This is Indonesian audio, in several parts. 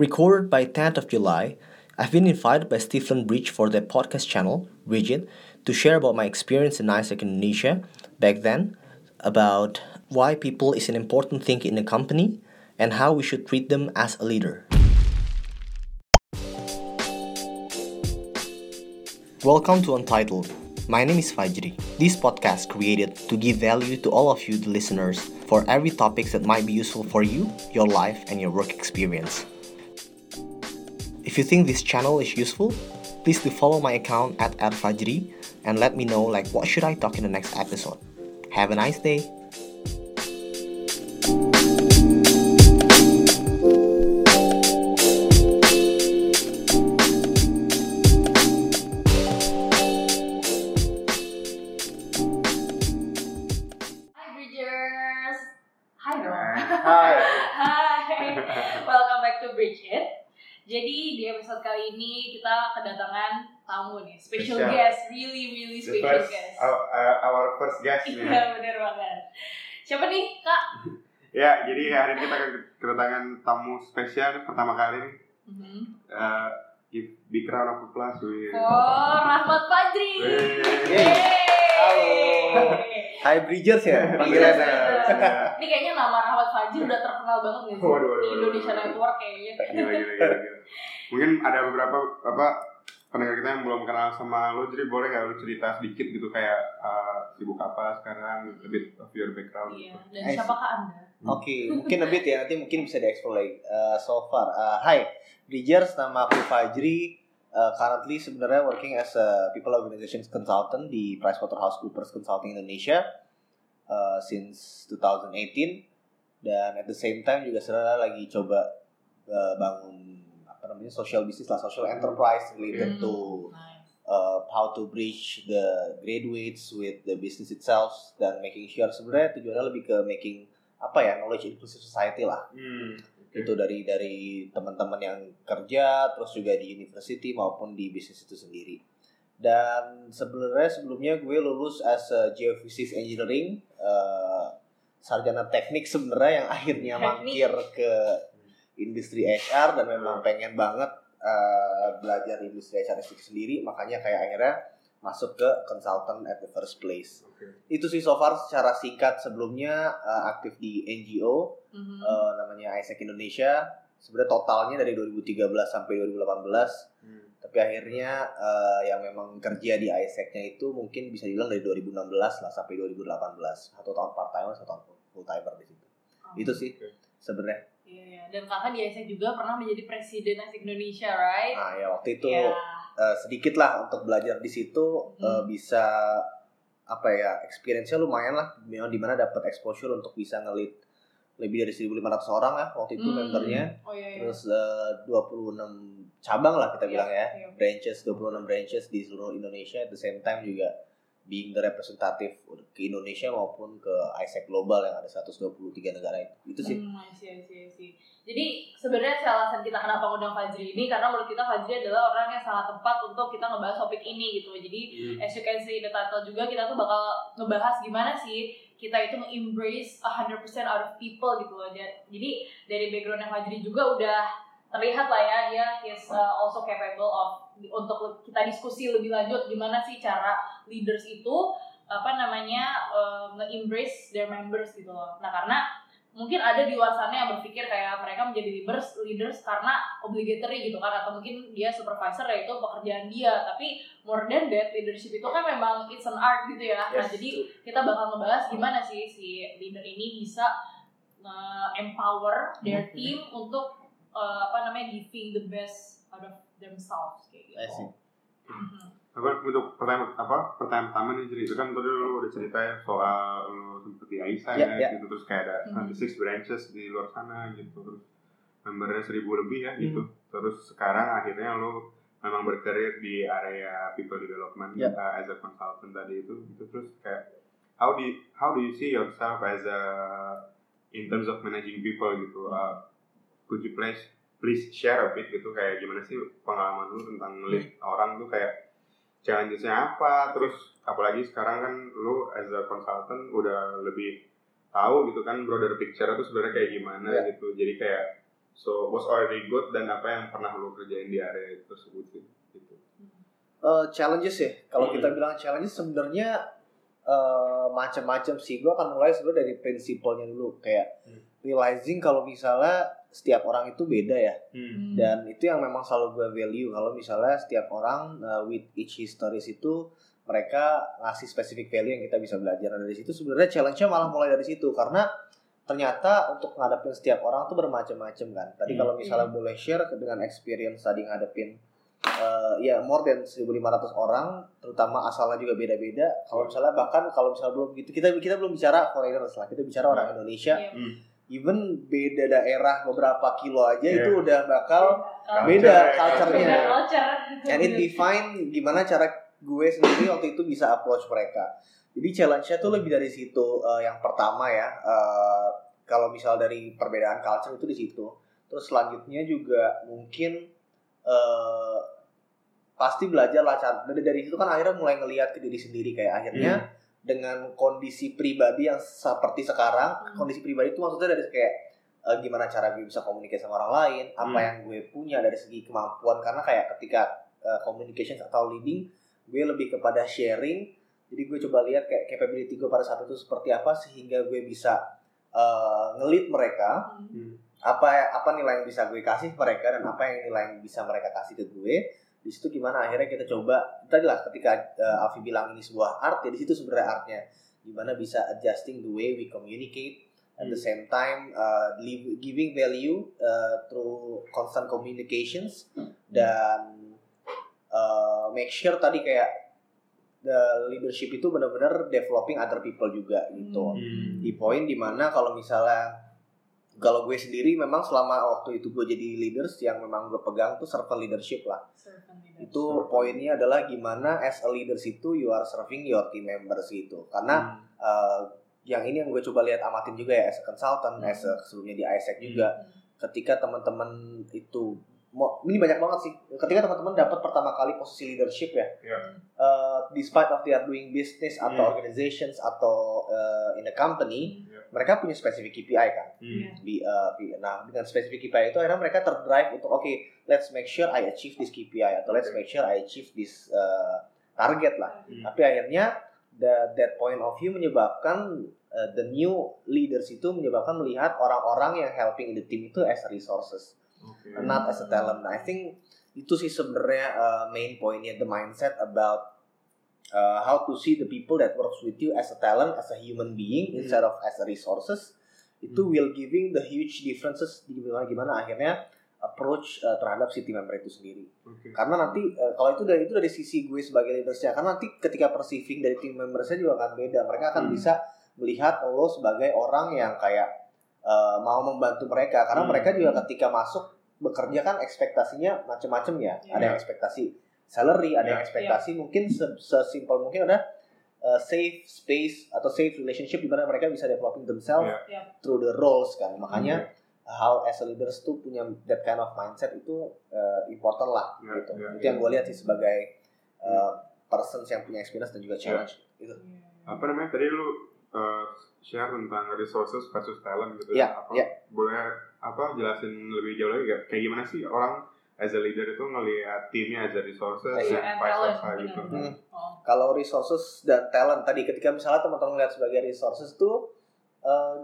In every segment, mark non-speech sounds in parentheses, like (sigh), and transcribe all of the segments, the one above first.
Recorded by 10th of July, I've been invited by Stephen Breach for their podcast channel, Rigid, to share about my experience in ISEC Indonesia back then, about why people is an important thing in a company, and how we should treat them as a leader. Welcome to Untitled. My name is Fajri. This podcast created to give value to all of you, the listeners, for every topics that might be useful for you, your life, and your work experience. If you think this channel is useful, please do follow my account at @fajri and let me know like what should I talk in the next episode. Have a nice day. Tamu nih, special Spesial. guest, really really The special first, guest. our, uh, our first guest Iya nih. bener banget. Siapa nih kak? (laughs) Ya, jadi hari ini kita kedatangan tamu spesial pertama kali nih. Mhm. Uh, give big round of applause. Wih. Oh Rahmat Fajri. Halo. (laughs) Hai Bridgers ya panggilannya. Iya. Ini kayaknya nama Rahmat Fajri udah terkenal banget nih Waduh, waduh, di waduh, Indonesia. Network kayaknya. Gila, gila, gila, gila. Mungkin ada beberapa apa pendengar kita yang belum kenal sama lo, jadi boleh nggak lo cerita sedikit gitu kayak uh, sibuk apa sekarang, a bit of your background. Iya. gitu. Dan siapakah anda? Oke, (laughs) mungkin a bit ya, nanti mungkin bisa dieksplor lagi. Uh, so far, uh, hi, Bridgers, nama aku Fajri. Uh, currently sebenarnya working as a people organizations consultant di PricewaterhouseCoopers Consulting Indonesia uh, since 2018 dan at the same time juga sebenarnya lagi coba uh, bangun namanya social business lah, social enterprise related Hmm. to uh, how to bridge the graduates with the business itself dan making sure sebenarnya tujuannya lebih ke making apa ya knowledge inclusive society lah Hmm. itu dari dari teman-teman yang kerja terus juga di university maupun di bisnis itu sendiri dan sebenarnya sebelumnya gue lulus as a geophysics engineering uh, sarjana teknik sebenarnya yang akhirnya Teknik. mangkir ke industri HR dan memang pengen banget uh, belajar industri HR itu sendiri makanya kayak akhirnya masuk ke consultant at the first place Oke. itu sih so far secara singkat sebelumnya uh, aktif di NGO Mhm. eh, namanya ISEC Indonesia. Sebenarnya totalnya dari 2013 sampai 2018. Hmm. Tapi akhirnya eh, yang memang kerja di ISEC-nya itu mungkin bisa dibilang dari 2016 lah sampai 2018. Satu tahun part timer, satu tahun full timer di situ. Oh. Itu sih Oke. sebenarnya. Iya, iya. Dan kakak di ISEC juga pernah menjadi presiden ISEC Indonesia, right? Nah ya waktu itu Iya. eh, sedikit lah untuk belajar di situ Hmm. bisa apa ya experience-nya lumayan lah memang di mana dapat exposure untuk bisa ngelit lebih dari 1.500 orang ya waktu itu Hmm. membernya Oh iya, iya. terus eh, 26 cabang lah kita Iya, bilang ya iya. branches 26 branches di seluruh Indonesia at the same time juga being the representative ke Indonesia maupun ke ISEC global yang ada 123 negara itu itu sih Hmm, I see, I see, I see. Jadi sebenarnya alasan kita kenapa ngundang Fajri ini karena menurut kita Fajri adalah orang yang sangat tepat untuk kita ngebahas topik ini gitu. Jadi Hmm. as you can see the title juga kita tuh bakal ngebahas gimana sih kita itu embrace 100% out of people gitu loh. Ja- Jadi dari backgroundnya Fajri juga udah terlihat lah ya dia is uh, also capable of untuk kita diskusi lebih lanjut gimana sih cara leaders itu apa namanya uh, nge-embrace their members gitu loh. Nah karena mungkin ada di luar sana yang berpikir kayak mereka menjadi leaders leaders karena obligatory gitu kan atau mungkin dia supervisor ya itu pekerjaan dia tapi more than that leadership itu kan memang it's an art gitu ya nah Yes, jadi kita bakal ngebahas gimana sih si leader ini bisa uh, empower their Mhm. team untuk uh, apa namanya giving the best out of themselves kayak I see. gitu. Mhm. Apa untuk pertanyaan apa pertanyaan pertama nih jadi itu kan tadi lu udah cerita ya soal lu sempet di AISA Ya, ya, ya. gitu terus kayak ada Hmm. 26 branches di luar sana gitu terus membernya seribu lebih ya Hmm. gitu terus sekarang akhirnya lu memang berkarir di area people development Ya. uh, as a consultant tadi itu gitu terus kayak how do you, how do you see yourself as a in terms of managing people gitu uh, could you please please share a bit gitu kayak gimana sih pengalaman lu tentang ngelit orang tuh kayak challenge-nya apa terus apalagi sekarang kan lu as a consultant udah lebih tahu gitu kan broader picture itu sebenarnya kayak gimana Ya. gitu jadi kayak so was already good dan apa yang pernah lu kerjain di area tersebut sih gitu Eh, challenges ya kalau Hmm. kita bilang challenges sebenarnya eh, macam-macam sih gue akan mulai sebenarnya dari prinsipalnya dulu kayak Hmm. realizing kalau misalnya setiap orang itu beda ya. Hmm. dan itu yang memang selalu gue value kalau misalnya setiap orang uh, with each histories itu mereka ngasih spesifik value yang kita bisa belajar. Nah, dari situ sebenarnya challenge-nya malah mulai dari situ karena ternyata untuk ngadepin setiap orang tuh bermacam-macam kan. Tadi Hmm. kalau misalnya boleh share dengan experience tadi ngadepin uh, ya more than 1.500 orang terutama asalnya juga beda-beda. Kalau misalnya bahkan kalau misalnya belum gitu kita kita belum bicara foreigners lah kita bicara orang Indonesia. Iya. Hmm. Even beda daerah beberapa kilo aja Iya. itu udah bakal beda Culture, culture-nya. beda culture. and it define gimana cara gue sendiri waktu itu bisa approach mereka. Jadi challenge-nya tuh lebih dari situ. Eh, yang pertama ya, eh, kalau misal dari perbedaan culture itu di situ. Terus selanjutnya juga mungkin eh, pasti belajar lah cara dari dari situ kan akhirnya mulai ngelihat ke diri sendiri kayak akhirnya dengan kondisi pribadi yang seperti sekarang Hmm. kondisi pribadi itu maksudnya dari kayak eh, gimana cara gue bisa komunikasi sama orang lain apa Hmm. yang gue punya dari segi kemampuan karena kayak ketika eh, communication atau leading gue lebih kepada sharing jadi gue coba lihat kayak capability gue pada saat itu seperti apa sehingga gue bisa eh, ngelit mereka Hmm. Hmm. apa apa nilai yang bisa gue kasih mereka dan apa yang nilai yang bisa mereka kasih ke gue di situ gimana akhirnya kita coba tadi lah ketika uh, Alfi bilang ini sebuah art ya di situ sebenarnya artnya gimana bisa adjusting the way we communicate at the Hmm. same time uh, giving value uh, through constant communications dan uh, make sure tadi kayak the leadership itu benar-benar developing other people juga gitu Hmm. di poin di mana kalau misalnya kalau gue sendiri memang selama waktu itu gue jadi leaders yang memang gue pegang tuh servant leadership lah. Servant leader. itu poinnya adalah gimana as a leaders itu you are serving your team members gitu. Karena Hmm. uh, yang ini yang gue coba lihat amatin juga ya as a consultant as a sebelumnya di ISEC juga. Ketika teman-teman itu ini banyak banget sih ketika teman-teman dapat pertama kali posisi leadership ya Ya. uh, despite of they are doing business atau Hmm. organizations atau uh, in a company Ya. mereka punya spesifik KPI kan Hmm. Iya. di uh, di- nah dengan spesifik KPI itu akhirnya mereka terdrive untuk oke let's make sure I achieve this KPI atau let's Okay. make sure I achieve this uh, target lah Hmm. tapi akhirnya the, that point of view menyebabkan uh, the new leaders itu menyebabkan melihat orang-orang yang helping in the team itu as resources Oke. not as a talent nah, I think itu sih sebenarnya uh, main pointnya the mindset about uh, how to see the people that works with you as a talent as a human being Hmm. instead of as a resources itu Hmm. will giving the huge differences di gimana gimana akhirnya approach uh, terhadap si team member itu sendiri Oke. karena nanti uh, kalau itu dari itu dari sisi gue sebagai leadersnya karena nanti ketika perceiving dari team membersnya juga akan beda mereka akan Hmm. bisa melihat lo sebagai orang yang kayak uh, mau membantu mereka karena Hmm. mereka juga ketika masuk bekerja kan ekspektasinya macam-macam ya Iya. ada yang ekspektasi salary ada yang Iya. ekspektasi mungkin se- sesimpel mungkin ada uh, safe space atau safe relationship di mana mereka bisa developing themselves Iya. Iya. through the roles kan makanya how as a leaders tuh punya that kind of mindset itu uh, important lah Iya, gitu iya, itu yang gue lihat sih sebagai uh, persons yang punya experience dan juga Iya. challenge gitu apa namanya tadi lu uh, share tentang resources versus talent gitu Iya, apa iya. boleh apa jelasin lebih jauh lagi gak? kayak gimana sih orang as a leader itu ngelihat timnya as a resources Iya. dan And vice talent, versa gitu. Hmm. Oh. kalau resources dan talent tadi ketika misalnya teman-teman lihat sebagai resources tuh uh,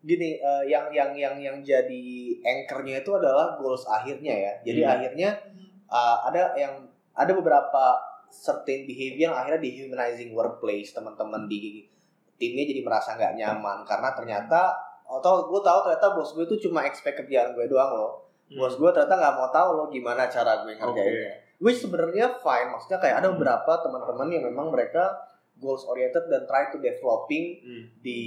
gini uh, yang yang yang yang jadi anchornya itu adalah goals akhirnya ya jadi Hmm. akhirnya uh, ada yang ada beberapa certain behavior yang akhirnya dehumanizing workplace teman-teman di timnya jadi merasa nggak nyaman. Karena ternyata atau gue tahu ternyata bos gue itu cuma expect kerjaan gue doang loh. Bos gue ternyata nggak mau tahu loh gimana cara gue ngerjainnya. Which sebenarnya fine maksudnya kayak ada beberapa teman-teman yang memang mereka goals oriented dan try to developing Hmm. di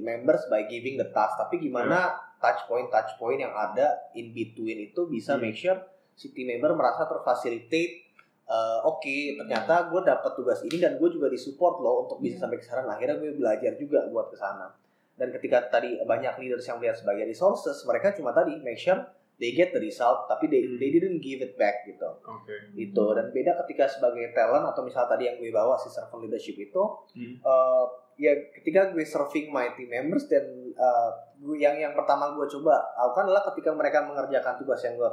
members by giving the task. Tapi gimana touch point touch point yang ada in between itu bisa Hmm. make sure si team member merasa terfacilitate eh, oke ternyata gue dapat tugas ini dan gue juga disupport loh untuk bisa Hmm. sampai ke sana akhirnya gue belajar juga buat ke sana dan ketika tadi banyak leaders yang melihat sebagai resources mereka cuma tadi make sure they get the result tapi they, Hmm. they didn't give it back gitu oke itu dan beda ketika sebagai talent atau misal tadi yang gue bawa si servant leadership itu Hmm. eh, ya ketika gue serving my team members dan uh, gue yang yang pertama gue coba lakukan adalah ketika mereka mengerjakan tugas yang gue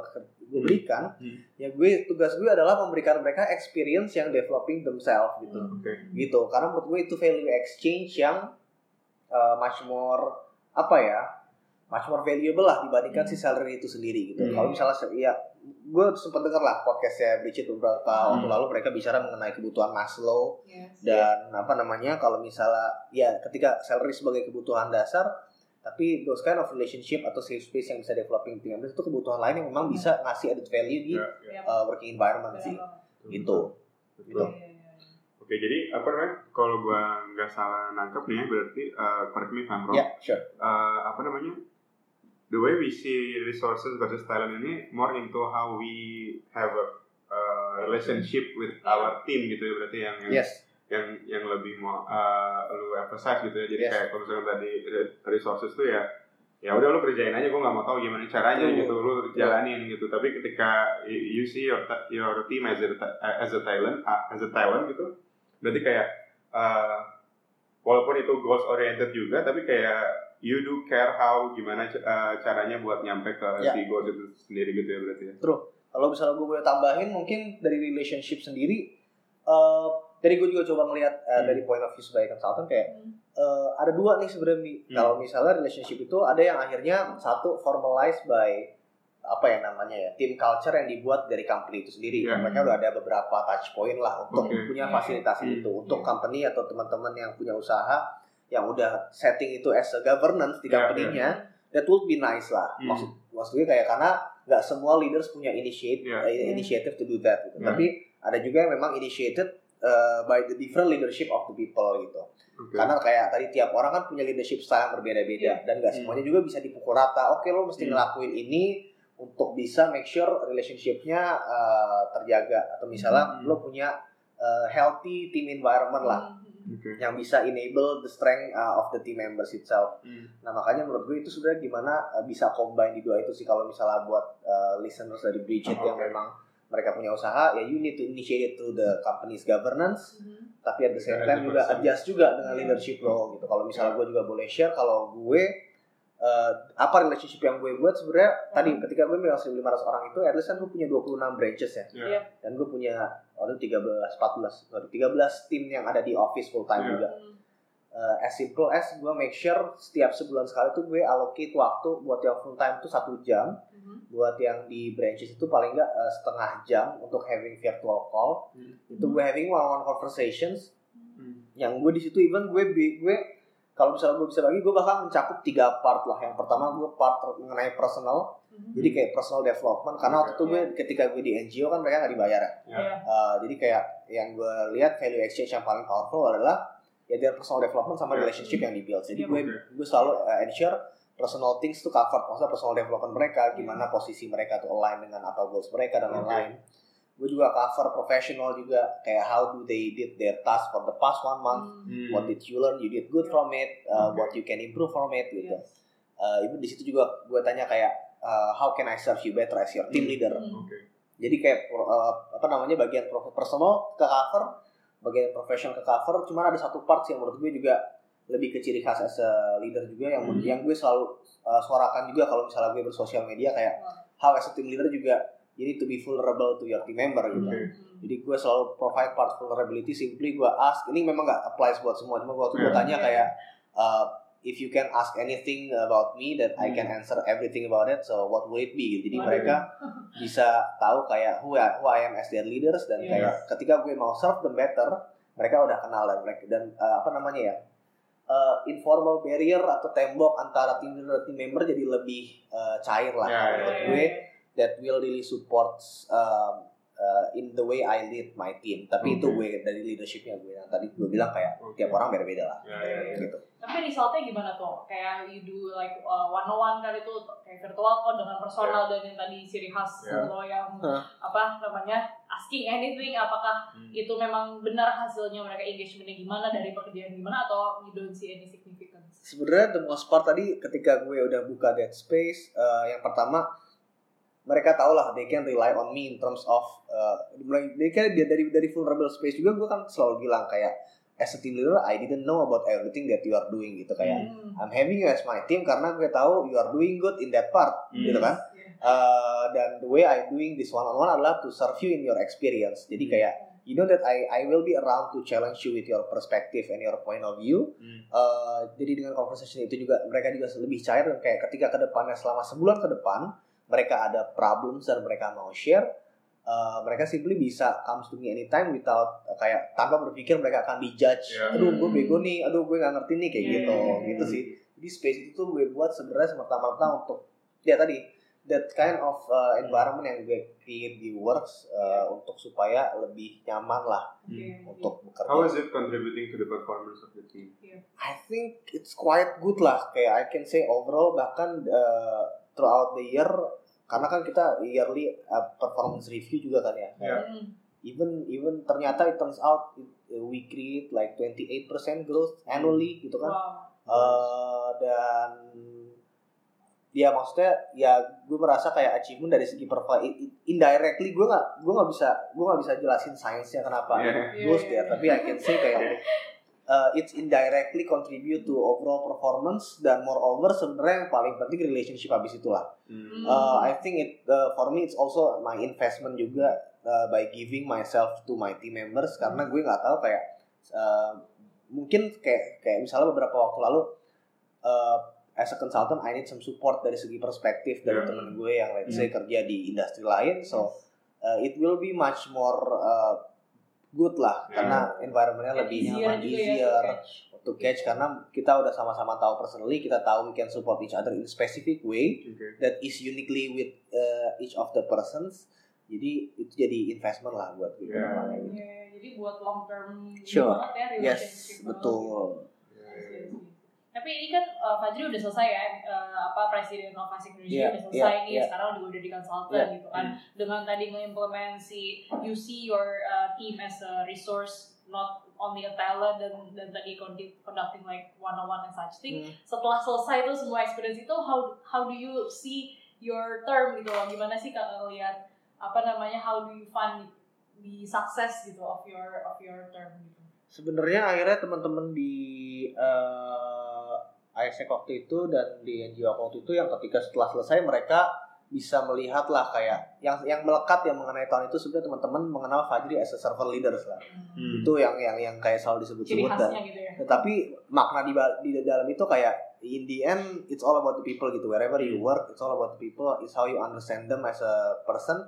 gue berikan Hmm. ya gue tugas gue adalah memberikan mereka experience yang developing themselves gitu Hmm. Oke. gitu karena menurut gue itu value exchange yang uh, much more apa ya much more valuable lah dibandingkan si salary itu sendiri gitu Hmm. kalau misalnya ya gue sempat dengar lah podcastnya Bridget beberapa Hmm. waktu lalu mereka bicara mengenai kebutuhan Maslow Yes. dan apa namanya kalau misalnya ya ketika salary sebagai kebutuhan dasar tapi those kind of relationship atau safe space yang bisa developing team members itu kebutuhan lain yang memang Hmm. bisa ngasih added value di Ya, ya. Yap. uh, working environment Benar sih banget. gitu Betul. Gitu. Iya, iya, iya. Oke, jadi apa namanya? Kalau gua nggak salah nangkep nih ya, berarti uh, correct me if I'm wrong. ya sure Uh, apa namanya? The way we see resources versus talent ini more into how we have a uh, relationship with our team gitu ya berarti yang yang yes yang, yang lebih mau uh, lu emphasize gitu ya. Jadi Yes. kayak kalau misalkan tadi re- resources tuh ya ya udah lu kerjain aja gue nggak mau tahu gimana caranya Betul. gitu lu jalanin gitu tapi ketika you see your your team as a as a talent as a talent gitu berarti kayak uh, walaupun itu goals oriented juga tapi kayak you do care how gimana uh, caranya buat nyampe ke Ya. si goals itu sendiri gitu ya berarti ya kalau misalnya gue boleh tambahin mungkin dari relationship sendiri uh, dari gue juga coba ngelihat uh, Hmm. dari point of view sebagai consultant kayak Hmm. uh, ada dua nih sebenarnya. Hmm. kalau misalnya relationship itu ada yang akhirnya satu formalized by apa ya namanya ya team culture yang dibuat dari company itu sendiri Ya. mereka udah ada beberapa touch point lah untuk Oke. punya fasilitas Hmm. itu untuk Hmm. company atau teman-teman yang punya usaha yang udah setting itu as a governance di Ya, company-nya that would be nice lah Hmm. maksud maksudnya kayak karena nggak semua leaders punya initiate Ya. eh, initiative to do that gitu. Ya. tapi ada juga yang memang initiated uh, by the different leadership of the people gitu Oke. karena kayak tadi tiap orang kan punya leadership style yang berbeda-beda dan gak Hmm. semuanya juga bisa dipukul rata. Oke lo mesti Hmm. ngelakuin ini untuk bisa make sure relationshipnya uh, terjaga atau misalnya Hmm. lo punya uh, healthy team environment lah Hmm. Oke. yang bisa enable the strength uh, of the team members itself. Hmm. Nah makanya menurut gue itu sebenarnya gimana uh, bisa combine di dua itu sih kalau misalnya buat uh, listeners dari Bridget Oh, yang memang mereka punya usaha ya you need to initiate it through the company's governance Hmm. tapi at the same time juga adjust juga dengan Iya. leadership lo gitu. Kalau misalnya gue juga boleh share kalau gue eh, apa relationship yang gue buat sebenarnya tadi Hmm. ketika gue megang 1500 orang itu at least kan gue punya 26 branches ya. Ya. Iya. Dan gue punya waktu 13 14 sorry, 13 tim yang ada di office full time Iya. juga. Eh, as simple as gue make sure setiap sebulan sekali tuh gue allocate waktu buat yang full time tuh satu jam, Hmm. buat yang di branches itu paling enggak eh, setengah jam untuk having virtual call. Hmm. Itu gue having one on one conversations Hmm. yang gue di situ even gue gue kalau misalnya gue bisa bagi gue bakal mencakup tiga part lah. Yang pertama gue part mengenai personal. Hmm. jadi kayak personal development. Karena waktu itu gue ketika gue di NGO kan mereka nggak dibayar ya? Ya. Iya. Uh, jadi kayak yang gue lihat value exchange yang paling powerful adalah ya their personal development sama Ya. relationship yang dibuild. Jadi Ya, gue gue selalu uh, ensure personal things to cover maksudnya personal development mereka gimana posisi mereka tuh align dengan apa goals mereka dan lain-lain gue juga cover professional juga kayak how do they did their task for the past one month Hmm. What did you learn you did good from it uh, Oke. what you can improve from it gitu Yes. uh, even di situ juga gue tanya kayak uh, how can I serve you better as your team Hmm. leader Hmm. Oke. jadi kayak uh, apa namanya bagian personal ke cover bagian professional ke cover cuman ada satu part sih yang menurut gue juga lebih ke ciri khas as a leader juga yang Hmm. yang gue selalu uh, suarakan juga kalau misalnya gue bersosial media kayak how as a team leader juga need to be vulnerable to your team member gitu. Hmm. jadi gue selalu provide part vulnerability simply gue ask ini memang nggak applies buat semua cuma waktu gue Yeah. tanya Yeah. kayak uh, if you can ask anything about me that I can answer everything about it so what will it be jadi mereka bisa tahu kayak who I, who I am as their leaders dan Yeah. kayak ketika gue mau serve them better mereka udah kenal dan mereka dan uh, apa namanya ya uh, informal barrier atau tembok antara tim dan tim member jadi lebih uh, cair lah ya, menurut ya. gue that will really support um, uh, in the way I lead my team. Tapi itu Oke. gue dari leadershipnya gue yang tadi gue bilang kayak Oke. tiap orang beda-beda lah. Ya, ya, ya. Gitu. Tapi resultnya gimana tuh? Kayak you do like uh, one on one kali itu kayak virtual call dengan personal dan yang tadi ciri khas Ya. lo yang Hah. apa namanya asking anything apakah Hmm. itu memang benar hasilnya mereka engagementnya gimana dari pekerjaan gimana atau you don't see any significance? Sebenarnya the most part tadi ketika gue udah buka that space, uh, yang pertama mereka tahu lah they can rely on me in terms of uh, kayak dia dari dari vulnerable space juga gue kan selalu bilang kayak as a team leader I didn't know about everything that you are doing gitu kayak Hmm. I'm having you as my team karena gue tahu you are doing good in that part Hmm. gitu kan. Uh, dan the way I doing this one on one adalah to serve you in your experience jadi kayak you know that I I will be around to challenge you with your perspective and your point of view Hmm. Uh, jadi dengan conversation itu juga mereka juga lebih cair dan kayak ketika ke depannya selama sebulan ke depan mereka ada problems dan mereka mau share uh, mereka simply bisa comes to me anytime without uh, kayak tanpa berpikir mereka akan dijudge Yeah. aduh gue bego nih aduh gue nggak ngerti nih kayak Yeah, gitu yeah, yeah, gitu yeah. sih jadi space itu tuh gue buat sebenarnya semerta-merta untuk ya tadi that kind of uh, environment yang gue create di works uh, untuk supaya lebih nyaman lah Oke. untuk bekerja How is it contributing to the performance of the team? I think it's quite good lah kayak I can say overall bahkan uh, throughout the year karena kan kita yearly uh, performance review juga kan ya Yeah. Hmm. even even ternyata it turns out it, uh, we create like 28% growth annually gitu kan Wow. Uh, dan ya maksudnya ya gue merasa kayak achievement dari segi performa indirectly gue nggak gue nggak bisa gue nggak bisa jelasin sainsnya kenapa Yeah. goes Yeah, tapi I can say kayak (laughs) uh, it's indirectly contribute to overall performance dan moreover sebenarnya yang paling penting relationship habis itulah Hmm. Uh, I think it uh, for me it's also my investment juga uh, by giving myself to my team members karena gue nggak tahu kayak uh, mungkin kayak kayak misalnya beberapa waktu lalu uh, as a consultant I need some support dari segi perspektif dari Yeah. temen gue yang let's say kerja di industri lain so uh, it will be much more uh, good lah Yeah. karena environmentnya lebih Easier nyaman juga ya, easier to catch. to catch karena kita udah sama-sama tahu personally kita tahu we can support each other in specific way Okay. that is uniquely with uh, each of the persons jadi itu jadi investment lah buat gue Yeah. gitu. Oke, jadi buat long term Sure. banget ya yes relationship betul gitu. Tapi ini kan uh, Fajri udah selesai ya uh, apa presiden Inovasi Indonesia Iya, udah selesai iya, nih iya. sekarang udah udah di konsultan Iya. gitu kan dengan tadi nge-implement si you see your uh, team as a resource not only a talent dan dan tadi conduct- conducting like one on one and such thing Hmm. setelah selesai tuh semua experience itu how how do you see your term gitu loh gimana sih kakak ngeliat apa namanya how do you find the success gitu of your of your term gitu sebenarnya akhirnya teman-teman di uh, ISEC waktu itu dan di NGO waktu itu yang ketika setelah selesai mereka bisa melihat lah kayak yang yang melekat yang mengenai tahun itu sebenarnya teman-teman mengenal Fajri as a server leaders lah Hmm. itu yang yang yang kayak selalu disebut-sebut dan gitu ya tetapi makna di, di dalam itu kayak in the end it's all about the people gitu wherever you work it's all about the people it's how you understand them as a person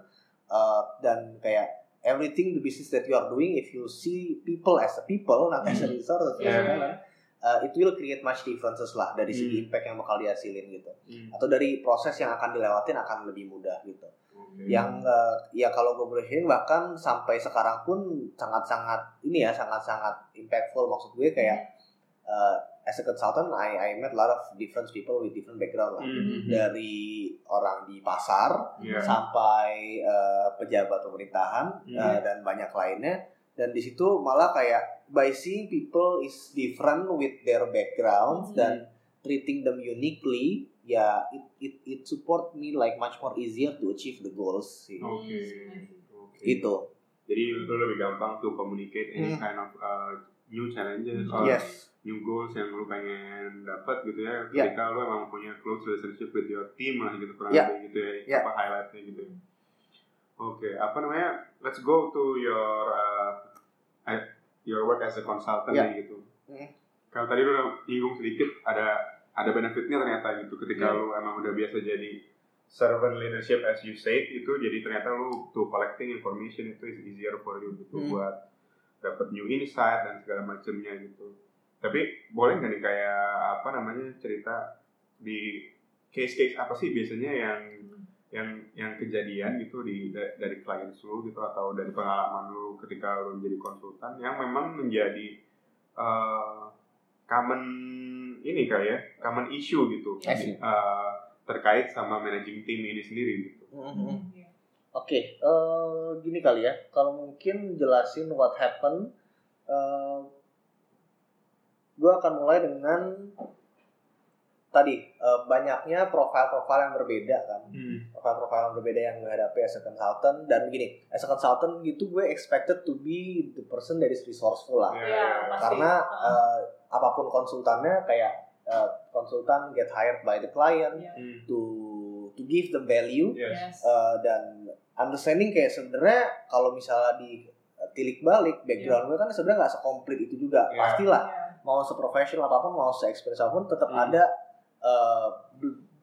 uh, dan kayak everything the business that you are doing if you see people as a people not as a resource Yeah. Uh, it will create much differences lah dari segi Hmm. impact yang bakal dihasilin gitu Hmm. atau dari proses yang akan dilewatin akan lebih mudah gitu Okay. yang uh, ya kalau gue boleh sharing bahkan sampai sekarang pun sangat-sangat ini ya sangat-sangat impactful maksud gue kayak uh, as a consultant I I met a lot of different people with different background lah Hmm. dari orang di pasar Yeah. sampai uh, pejabat pemerintahan Hmm. uh, dan banyak lainnya dan di situ malah kayak by seeing people is different with their backgrounds Hmm. dan treating them uniquely ya it, it it support me like much more easier to achieve the goals sih Oke. Hmm. Oke. itu Jadi lu lebih gampang to communicate any Hmm. kind of uh, new challenges or yes new goals yang lu pengen dapat gitu ya Yeah. ketika lu emang punya close relationship with your team lah gitu kurang Yeah. lebih gitu ya Yeah. apa highlightnya gitu ya. Oke, apa namanya? Let's go to your uh, your work as a consultant Yeah. gitu. Mm. Kalau tadi lu udah nyinggung sedikit ada ada benefitnya ternyata gitu ketika Yeah. lu emang udah biasa jadi servant leadership as you said itu jadi ternyata lu to collecting information itu is easier for you gitu Hmm. buat dapat new insight dan segala macamnya gitu. Tapi boleh nggak nih kayak apa namanya cerita di case-case apa sih biasanya yang yang yang kejadian gitu di da- dari klien lu gitu atau dari pengalaman lu ketika lu menjadi konsultan yang memang menjadi uh, common ini kali ya common issue gitu uh, terkait sama managing team ini sendiri gitu. Mhm. Iya. Oke, eh, gini kali ya. Kalau mungkin jelasin what happened, eh gue akan mulai dengan tadi uh, banyaknya profil-profil yang berbeda kan Hmm. profil-profil yang berbeda yang gue hadapi as a consultant dan gini as a consultant gitu gue expected to be the person that is resourceful lah Iya, Iya, iya. karena uh, apa pun konsultannya kayak uh, konsultan get hired by the client Iya. Hmm. to to give them value Yes. Uh, dan understanding kayak sebenarnya kalau misalnya di tilik balik background gue kan sebenarnya nggak sekomplit itu juga Iya. pastilah Iya. mau seprofesional apa pun mau se-experience apa pun tetap Hmm. ada uh,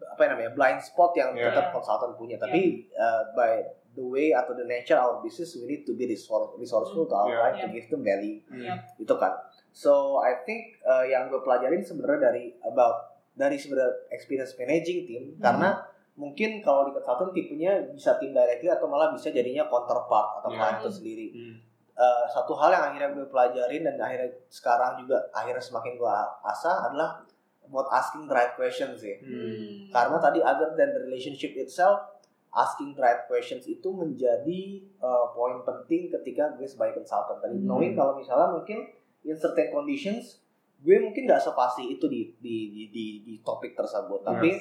apa namanya blind spot yang Iya. tetap konsultan punya tapi uh, by the way atau the nature our business we need to be resource, resourceful to our client to Iya. give them value. Iya. itu kan so I think uh, yang gue pelajarin sebenarnya dari about dari sebenarnya experience managing team Hmm. karena mungkin kalau di consultant tipenya bisa tim directly atau malah bisa jadinya counterpart atau Iya. client itu sendiri Hmm. Uh, satu hal yang akhirnya gue pelajarin dan akhirnya sekarang juga akhirnya semakin gue asah adalah about asking the right questions sih Hmm. karena tadi other than the relationship itself asking the right questions itu menjadi uh, poin penting ketika gue sebagai consultant tadi Hmm. knowing kalau misalnya mungkin in certain conditions gue mungkin nggak sepasti itu di di di di, di topik tersebut tapi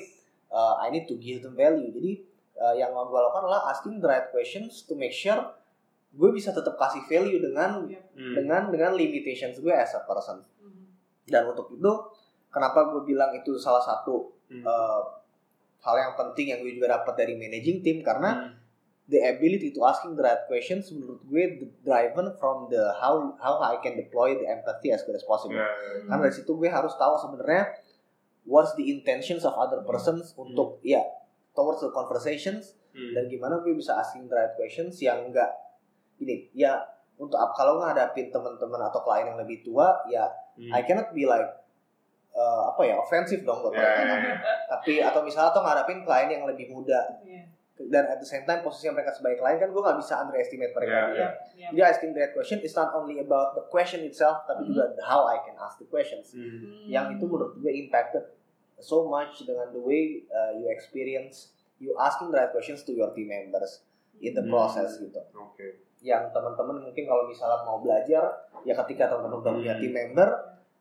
uh, I need to give them value jadi uh, yang mau gue lakukan adalah asking the right questions to make sure gue bisa tetap kasih value dengan Hmm. dengan dengan limitations gue as a person Mhm. dan untuk itu kenapa gue bilang itu salah satu Hmm. uh, hal yang penting yang gue juga dapat dari managing team karena Hmm. the ability to asking the right questions menurut gue the- driven from the how how I can deploy the empathy as good as possible. Iya, iya. Karena dari situ gue harus tahu sebenarnya what's the intentions of other persons untuk ya towards the conversations Hmm. dan gimana gue bisa asking the right questions yang enggak ini ya untuk kalau ngadapin teman-teman atau klien yang lebih tua ya Hmm. I cannot be like uh, apa ya offensive dong buat mereka iya, iya. tapi atau misalnya atau ngadapin klien yang lebih muda Iya. dan at the same time posisi mereka sebagai klien kan gue nggak bisa underestimate mereka Iya, juga. Iya. Iya. Jadi asking the right question is not only about the question itself tapi Mhm. juga the how I can ask the questions. Hmm. Yang itu menurut gue impacted so much dengan the way uh, you experience you asking the right questions to your team members in the Hmm. process gitu. Oke. Yang teman-teman mungkin kalau misalnya mau belajar ya ketika teman-teman udah punya Hmm. team member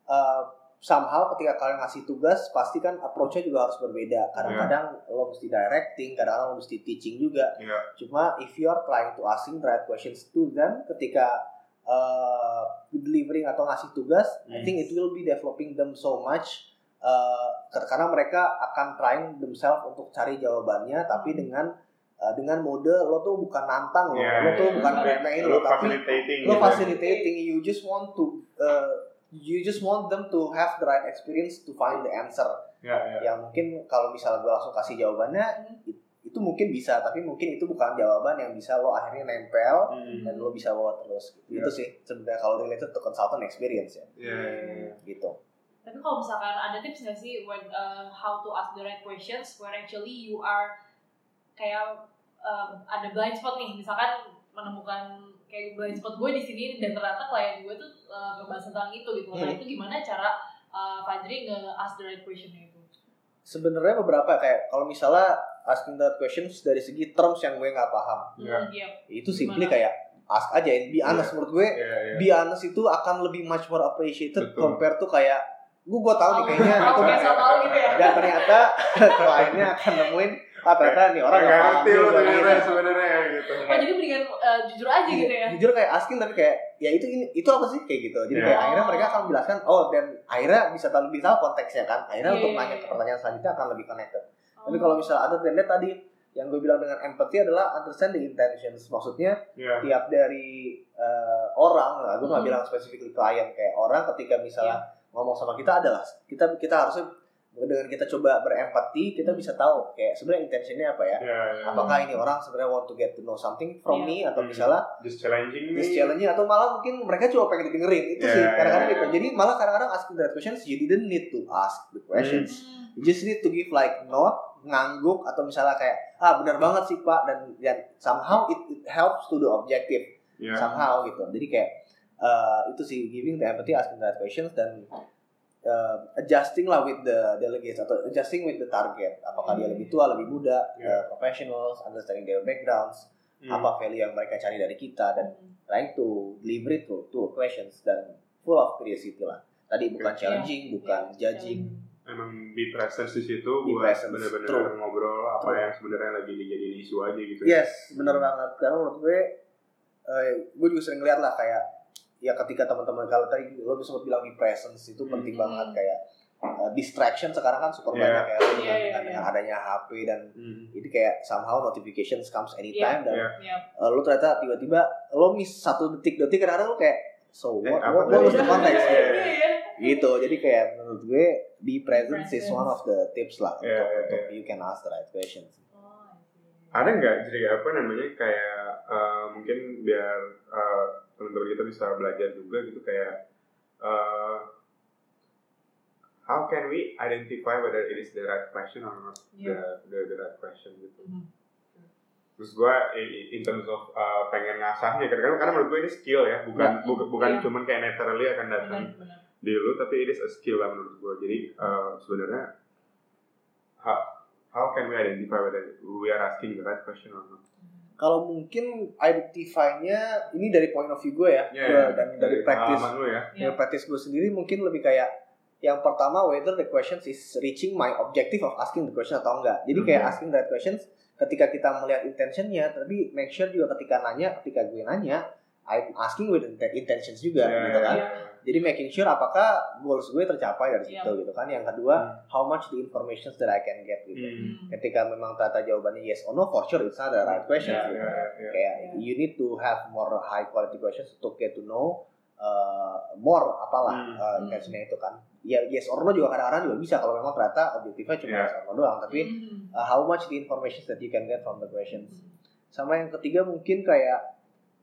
uh, somehow ketika kalian ngasih tugas pasti kan approach-nya juga harus berbeda. Kadang-kadang lo mesti directing, kadang-kadang lo mesti teaching juga. Iya. Cuma if you are trying to asking the right questions to them ketika uh, delivering atau ngasih tugas, I Hmm. think it will be developing them so much. Uh, karena mereka akan trying themselves untuk cari jawabannya, tapi dengan uh, dengan mode lo tuh bukan nantang lo, Iya, lo tuh iya. bukan remehin Lu lo, tapi facilitating. lo gitu. facilitating. You just want to uh, you just want them to have the right experience to find the answer Iya, iya. yang mungkin kalau misalnya gue langsung kasih jawabannya it- itu mungkin bisa tapi mungkin itu bukan jawaban yang bisa lo akhirnya nempel Hmm. dan lo bisa bawa terus Iya. itu sih sebenarnya kalau related to consultant experience ya Iya, iya, iya. gitu Tapi kalau misalkan ada tips nggak sih when uh, how to ask the right questions where actually you are kayak um, ada blind spot nih misalkan menemukan kayak blind spot gue di sini dan ternyata klien gue tuh uh, ngebahas tentang itu gitu. Nah Hmm. itu gimana cara uh, Fajri nge-ask the right question itu? sebenarnya beberapa kayak kalau misalnya asking that questions dari segi terms yang gue nggak paham Iya. Hmm, iya. itu simply Gimana? kayak ask aja be honest menurut gue Iya, iya. be honest itu akan lebih much more appreciated Betul. compare tuh kayak gue gue tahu nih Oh, kayaknya oh, itu kayak so tau gitu ya. dan ternyata (laughs) kliennya akan nemuin ah ternyata nih orang Nggak paham sebenarnya gitu. Oh, jadi mendingan uh, jujur aja gitu ya. jujur kayak asking tapi kayak ya itu ini itu apa sih kayak gitu jadi Iya. kayak akhirnya mereka akan menjelaskan oh dan akhirnya bisa tahu lebih tahu konteksnya kan akhirnya Iya, untuk iya, nanya iya. ke pertanyaan selanjutnya akan lebih connected Oh. tapi kalau misalnya ada tanda tadi yang gue bilang dengan empathy adalah understand the intentions maksudnya Iya. tiap dari eh, orang nah, gue nggak Hmm. bilang specifically klien kayak orang ketika misalnya ngomong sama kita adalah kita kita harusnya dengan kita coba berempati kita bisa tahu kayak sebenarnya intentionnya apa ya Iya, iya. apakah ini orang sebenarnya want to get to know something from Iya. me atau Hmm. misalnya Just challenging this me. challenge atau malah mungkin mereka cuma pengen dengerin itu Yeah, sih kadang-kadang yeah, gitu yeah. jadi malah kadang-kadang asking the right questions you didn't need to ask the questions Hmm. you just need to give like note ngangguk atau misalnya kayak ah benar banget sih pak dan dan somehow it, it helps to the objective Iya. somehow gitu jadi kayak uh, itu sih giving the empathy asking the right questions dan uh, adjusting lah with the delegates atau adjusting with the target apakah dia Hmm. lebih tua lebih muda Yeah. uh, professionals understanding their backgrounds Hmm. apa value yang mereka cari dari kita dan Hmm. trying to deliver it to, to questions dan full of curiosity lah. Tadi bukan Okay. challenging, bukan Iya, judging, emang be present di situ Be buat bener-bener ngobrol apa True. yang sebenarnya lagi dijadiin isu aja gitu. Yes, bener banget. Karena menurut gue, eh, gue juga sering lihat lah kayak ya ketika teman-teman kalau tadi lo sempat bilang di presence itu penting Hmm. banget kayak eh, distraction sekarang kan super Iya. banyak ya Iya, dengan, iya, dengan- dengan adanya HP dan Hmm. ini kayak somehow notifications comes anytime dan Iya. Iya. eh, lo ternyata tiba-tiba lo miss satu detik-detik kadang-kadang lo kayak so Eh, what, apa what, what was the context Iya, Iya, iya. gitu jadi kayak menurut gue be present is one of the tips lah Iya, untuk, iya, untuk iya. you can ask the right questions Oh. Ada nggak jadi apa namanya kayak eh, mungkin biar eh, teman-teman kita bisa belajar juga gitu kayak eh, how can we identify whether it is the right question or not Iya. the, the the right question gitu. Mhm. Terus gue in terms of uh, pengen ngasahnya kadang-kadang karena menurut gue ini skill ya bukan Ya. bukan, bukan Iya. cuman kayak naturally akan datang benar. di lu tapi it is a skill lah menurut gue jadi uh, sebenarnya how, how can we identify whether we are asking the right question or not kalau mungkin identify-nya ini dari point of view gue ya Ya, Gue- dan dari practice pengalaman lu ya Iya. dari practice gue sendiri mungkin lebih kayak yang pertama whether the questions is reaching my objective of asking the question atau enggak jadi kayak Mhm. asking the right questions ketika kita melihat intentionnya tapi make sure juga ketika nanya ketika gue nanya I'm asking with inten- intentions juga Ya, gitu kan Iya. Jadi making sure apakah goals gue tercapai dari situ gitu kan yang kedua Hmm. how much the information that I can get gitu Hmm. ketika memang ternyata jawabannya yes or no for sure it's not the right question Ya, gitu. ya, ya. kayak Iya. you need to have more high quality questions to get to know uh, more apalah Hmm. uh, intentionnya itu kan ya yes or no juga kadang-kadang juga bisa kalau memang ternyata objektifnya cuma Iya. yes or no doang tapi Mhm. uh, how much the information that you can get from the questions sama yang ketiga mungkin kayak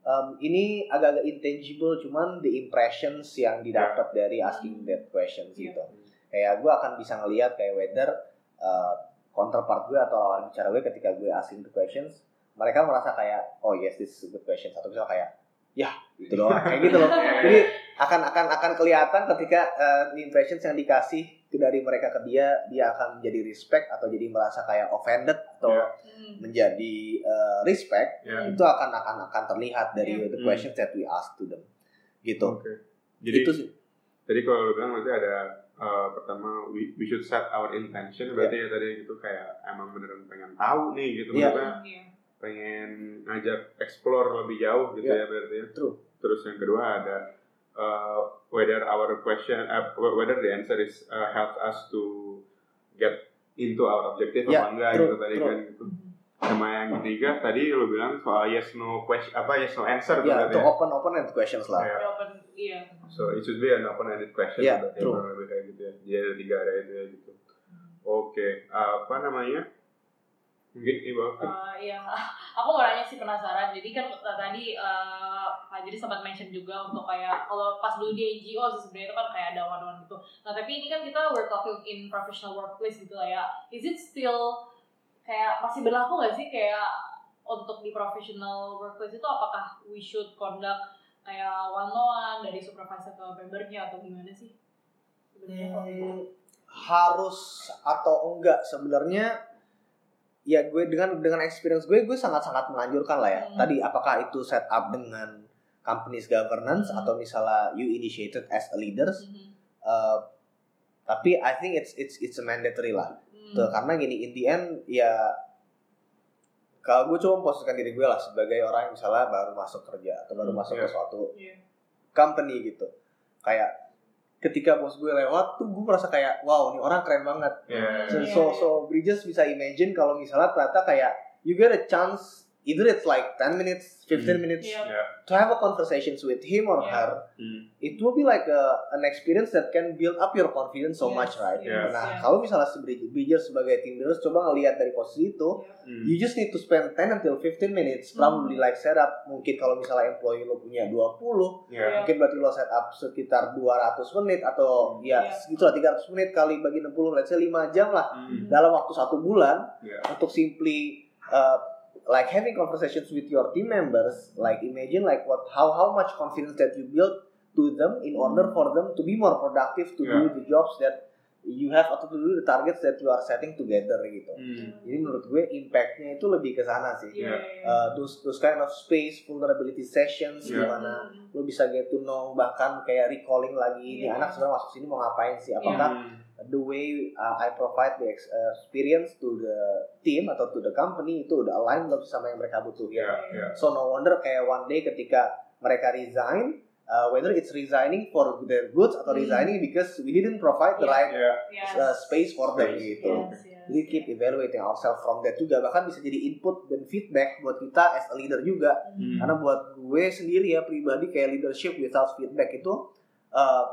um, ini agak-agak intangible cuman the impressions yang didapat dari asking that questions Iya. gitu. Kayak gue akan bisa ngelihat kayak whether uh, counterpart gue atau lawan bicara gue ketika gue asking the questions mereka merasa kayak oh yes this is a good question. Atau misalnya kayak ya gitu (laughs) doang. Kayak gitu loh. Jadi akan akan akan kelihatan ketika uh, impressions yang dikasih dari mereka ke dia dia akan menjadi respect atau jadi merasa kayak offended atau Iya. Mhm. menjadi uh, respect Ya. itu akan akan akan terlihat dari Iya. the Hmm. questions that we ask to them gitu Oke. Jadi itu sih Jadi kalau lu bilang berarti ada uh, pertama we, we should set our intention berarti ya tadi gitu kayak emang beneran pengen tahu nih gitu Iya. maksudnya Iya. pengen ngajak explore lebih jauh gitu Iya. ya berarti ya. True. Terus yang kedua ada uh, whether our question uh, whether the answer is uh, helps us to get into our objective Iya, apa enggak true, gitu tadi true. kan gitu. Sama yang ketiga tadi lu bilang soal yes no question apa yes no answer tuh ya berarti itu ya. open open end questions lah Iya. Open, iya. So it should be an open-ended question Iya, berarti true. lebih kayak gitu ya. Jadi ada tiga ada itu ya gitu. Oke, apa namanya? Mungkin Ibu. Eh, iya, (laughs) aku mau nanya sih penasaran. Jadi kan eh, tadi eh Fajri sempat mention juga untuk kayak kalau pas dulu di NGO sih sebenarnya itu kan kayak ada one-one gitu. Nah tapi ini kan kita we're talking in professional workplace gitu lah ya. Is it still kayak masih berlaku nggak sih kayak untuk di professional workplace itu apakah we should conduct kayak one on one dari supervisor ke membernya atau gimana sih? Sebenarnya kalau. Hmm, harus atau enggak sebenarnya ya gue dengan dengan experience gue gue sangat sangat menganjurkan lah ya Hmm. tadi apakah itu set up dengan company's governance Hmm. atau misalnya you initiated as a leaders Mhm. uh, tapi I think it's it's it's a mandatory lah Hmm. Tuh, karena gini in the end ya kalau gue coba memposisikan diri gue lah sebagai orang yang misalnya baru masuk kerja atau baru Hmm, masuk iya. ke suatu Iya. company gitu kayak ketika bos gue lewat tuh gue merasa kayak wow ini orang keren banget Ya. so Iya, so, so Bridges bisa imagine kalau misalnya ternyata kayak you get a chance either it's like 10 minutes 15 Hmm. minutes Iya. to have a conversations with him or Yeah. her Hmm. it will be like a, an experience that can build up your confidence so Yes, much right yes, nah yes. kalau misalnya Bridges sebagai leaders coba ngelihat dari posisi itu. Hmm. You just need to spend 10 until 15 minutes probably like setup mungkin kalau misalnya employee lo punya 20 Ya. mungkin berarti lo setup sekitar 200 menit atau Hmm. ya Iya. segitu lah 300 menit kali bagi 60 let's say 5 jam lah Hmm. dalam waktu satu bulan untuk simply uh, like having conversations with your team members like imagine like what how how much confidence that you build to them in order for them to be more productive to do Yeah. the jobs that you have atau to do the targets that you are setting together gitu Hmm. jadi menurut gue impactnya itu lebih ke sana sih Iya. uh, those those kind of space vulnerability sessions Yeah. di mana lo bisa get to know bahkan kayak recalling lagi ini Iya. anak sebenarnya masuk sini mau ngapain sih apakah Hmm. The way uh, I provide the uh, experience to the team atau to the company itu udah align belum sama yang mereka butuhin. Iya, iya. So no wonder kayak one day ketika mereka resign, uh, whether it's resigning for their goods atau Hmm. resigning because we didn't provide the right. Yes. uh, space for them Space. gitu. Yes, yes, Jadi keep evaluating ourselves from that juga bahkan bisa jadi input dan feedback buat kita as a leader juga. Hmm. Karena buat gue sendiri ya pribadi kayak leadership without feedback itu uh,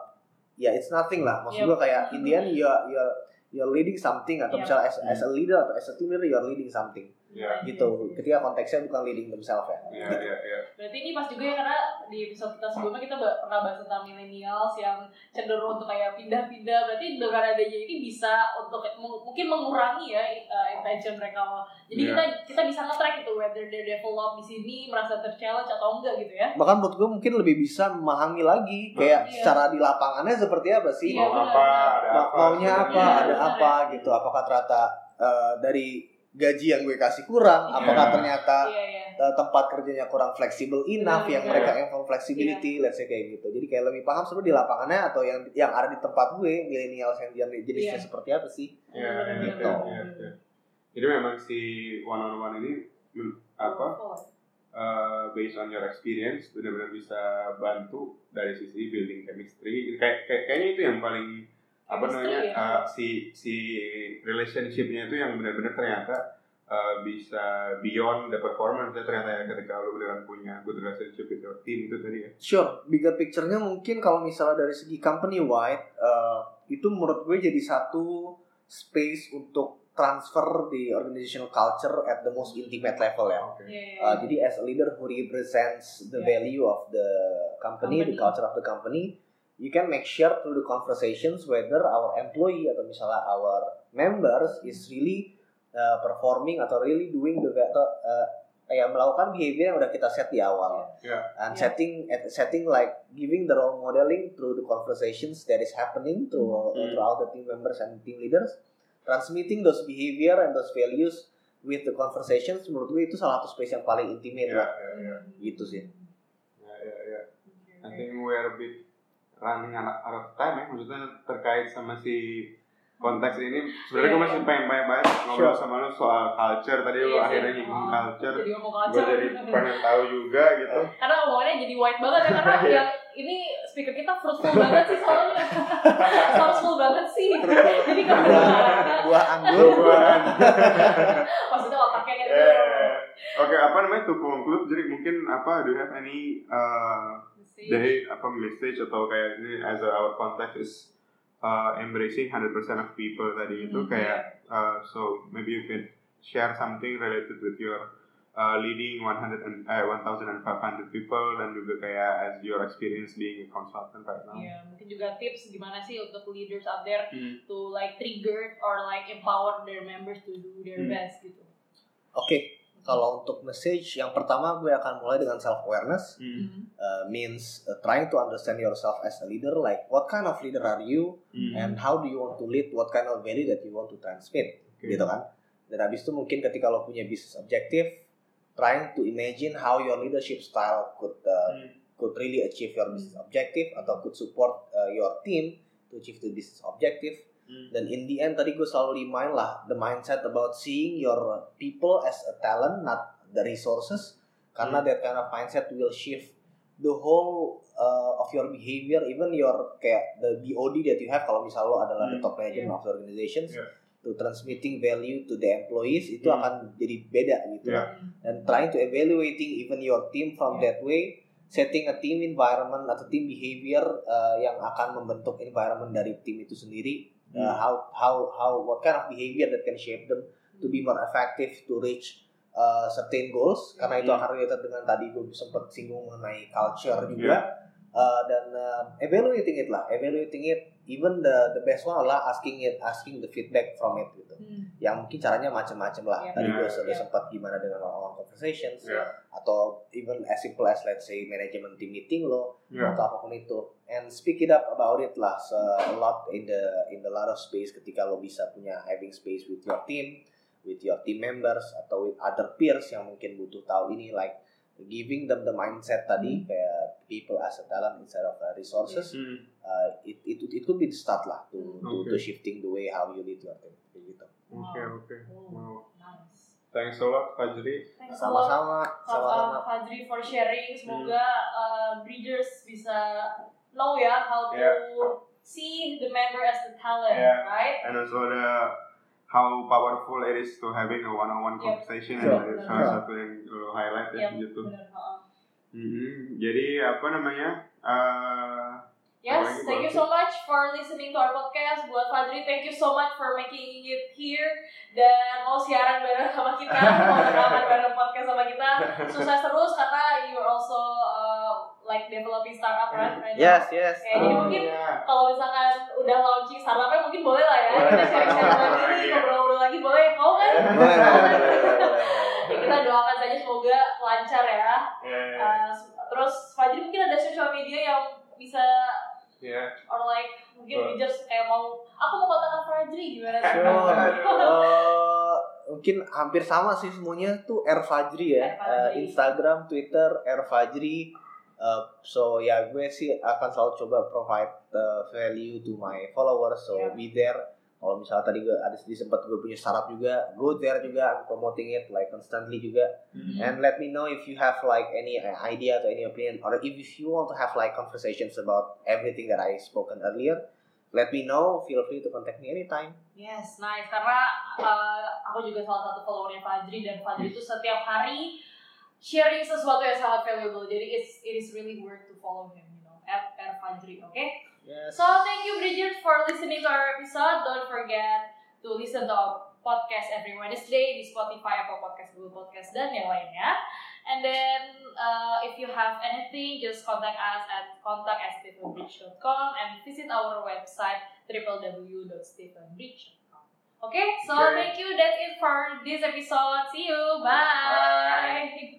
ya it's nothing lah. Maksud Yep. gue kayak in the end you're, you're, you're leading something atau Yep. misalnya as, as a leader atau as a team leader you're leading something Iya. gitu. Ketika konteksnya bukan leading themselves ya. Iya, iya, iya. Berarti ini pas juga ya karena di episode kita sebelumnya kita pernah bahas tentang millennials yang cenderung untuk kayak pindah-pindah. Berarti dengan adanya ini bisa untuk mungkin mengurangi ya uh, intention mereka. Jadi Iya. kita kita bisa nge-track itu whether they develop di sini merasa ter-challenge atau enggak gitu ya. Bahkan menurut gue mungkin lebih bisa memahami lagi kayak Iya. secara di lapangannya seperti apa sih. Iya, Mau benar, apa, ada apa. maunya apa, Iya, ada apa gitu. Apakah ternyata uh, dari gaji yang gue kasih kurang, Iya. apakah ternyata Iya iya. uh, tempat kerjanya kurang fleksibel enough Benar, yang benar. mereka inform flexibility let's say kayak gitu jadi kayak lebih paham sebenarnya di lapangannya atau yang yang ada di tempat gue millennials yang jenis- jenisnya Iya. seperti apa sih Iya, benar. iya, iya. Jadi memang si one on one ini apa uh, based on your experience benar-benar bisa bantu dari sisi building chemistry. Kayak kayak- kayaknya itu yang paling apa namanya ya. uh, si si relationshipnya itu yang benar-benar ternyata uh, bisa beyond the performance ya ternyata ya ketika lu beneran punya good relationship with your team itu tadi ya. sure bigger picture-nya mungkin kalau misalnya dari segi company wide uh, itu menurut gue jadi satu space untuk transfer di organizational culture at the most intimate level ya Oke. Iya iya. Uh, jadi as a leader who represents the Yeah. value of the company, the Company. culture of the company, you can make sure through the conversations whether our employee atau misalnya our members is really uh, performing atau really doing the atau uh, kayak melakukan behavior yang udah kita set di awal. Yeah. And Yeah. setting at setting like giving the role modeling through the conversations that is happening through Mm. throughout the team members and team leaders, transmitting those behavior and those values with the conversations menurut gue itu salah satu space yang paling intimate Ya, lah ya, ya. gitu sih. Ya, ya, ya. I think we are a bit running out of time ya maksudnya terkait sama si konteks ini sebenarnya gue Iya, masih iya. pengen banyak banget ngobrol Sure. sama lu soal culture tadi lu Iya sih. akhirnya nyinggung Oh, culture Jadi ngomong gue culture. jadi pengen tahu juga gitu (laughs) Karena omongannya jadi white banget ya karena (laughs) Iya. yang ini speaker kita fruitful banget sih soalnya. (laughs) Sourceful banget sih. Jadi kalau Buah, buah anggur. Buruan. maksudnya otaknya kayak Eh, gitu. Oke, apa namanya to conclude? Jadi mungkin apa do you have any uh, Sih. dari apa message atau kayak ini as a, our context is uh, embracing 100% of people tadi itu Hmm, kayak uh, so maybe you can share something related with your uh, leading 100 and eh, 1500 people dan juga kayak as your experience being a consultant right now. Iya, mungkin juga tips gimana sih untuk leaders out there Hmm. to like trigger or like empower their members to do their Hmm. best gitu. Oke, kalau untuk message yang pertama gue akan mulai dengan self awareness. Hmm. Uh, means uh, trying to understand yourself as a leader. Like what kind of leader are you, Hmm. and how do you want to lead? What kind of value that you want to transmit, Oke. gitu kan? Dan habis itu mungkin ketika lo punya business objective, trying to imagine how your leadership style could uh, Hmm. could really achieve your business objective atau could support uh, your team to achieve the business objective. Hmm. Dan in the end tadi gue selalu remind lah the mindset about seeing your people as a talent, not the resources. Karena Hmm. that kind of mindset will shift the whole uh, of your behavior, even your kayak the BOD that you have kalau misal lo adalah the Hmm. top management of the organizations, Yeah. to transmitting value to the employees itu Hmm. akan jadi beda gitu. Yeah. Dan trying to evaluating even your team from Yeah. that way, setting a team environment atau team behavior uh, yang akan membentuk environment dari tim itu sendiri uh, Hmm. how how how what kind of behavior that can shape them to be more effective to reach uh, certain goals karena itu Hmm. akan related dengan tadi gue sempat singgung mengenai culture juga Uh, dan uh, evaluating it lah evaluating it even the the best one adalah asking it asking the feedback from it gitu Hmm. yang mungkin caranya macam-macam lah Iya. tadi gue Iya, sudah iya. sempat gimana dengan orang conversations Yeah. atau even as simple as let's say management team meeting lo Yeah. atau apa pun itu and speak it up about it lah so, a lot in the in the lot of space ketika lo bisa punya having space with your team with your team members atau with other peers yang mungkin butuh tahu ini like giving them the mindset tadi kayak people as a talent instead of resources Hmm. uh, it, it it could be the start lah to to, to Okay. shifting the way how you lead your team kayak gitu Oke oke. Oh, Wow. nice. Thanks a lot Fajri. Sama-sama sama-sama uh, Fajri for sharing. Semoga Hmm. uh, Bridgers bisa know ya how to see the member as the talent, Yeah. right? And also the how powerful it is to having a one-on-one Yep. conversation Sure. and Sure. salah satu yang lo highlight ya Yep, gitu. benar. uh-uh. Mhm. Jadi apa namanya? eh Yes, thank you so much for listening to our podcast. Buat Fajri, thank you so much for making it here dan mau siaran bareng sama kita, mau (laughs) rekaman bareng podcast sama kita. Sukses terus karena you're also uh, like developing startup right? right now. yes yes Kayak jadi oh, mungkin iya. kalau misalkan udah launching startupnya mungkin boleh lah ya kita sharing-sharing ngobrol-ngobrol lagi, lagi ya. ngobrol-ngobrol lagi boleh mau kan? boleh. Ya, kita doakan saja semoga lancar ya. Iya, iya, Uh, terus Fajri mungkin ada social media yang bisa iya. or like mungkin Betul. readers kayak mau aku mau kontak Fajri gimana sih? Sure. Eh, mungkin hampir sama sih semuanya tuh R Fajri ya. R Fajri. Eh, Instagram, Twitter R Fajri. Eh, so ya gue sih akan selalu coba provide the value to my followers. So Yeah. be there. Kalau misalnya tadi gue ada di sempat gue punya startup juga, go there juga, I'm promoting it like constantly juga. Mhm. And let me know if you have like any uh, idea or any opinion, or if you want to have like conversations about everything that I spoken earlier. Let me know. Feel free to contact me anytime. Yes, nice. Karena uh, aku juga salah satu followernya Fajri dan Fajri itu setiap hari sharing sesuatu yang sangat valuable. Jadi it's it is really worth to follow him, you know, at, at Fajri, okay? Yes. So thank you Bridget for listening to our episode. Don't forget to listen to our podcast every Wednesday di Spotify, Apple Podcast, Google Podcast, dan yang lainnya. And then uh, if you have anything, just contact us at contact and visit our website www.stephenbridge.com. Okay, so Okay. thank you. That's it for this episode. See you. Bye.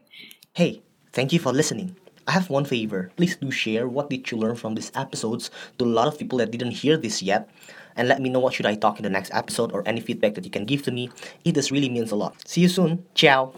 Hey, thank you for listening. I have one favor. Please do share what did you learn from these episodes to a lot of people that didn't hear this yet. And let me know what should I talk in the next episode or any feedback that you can give to me. It just really means a lot. See you soon. Ciao.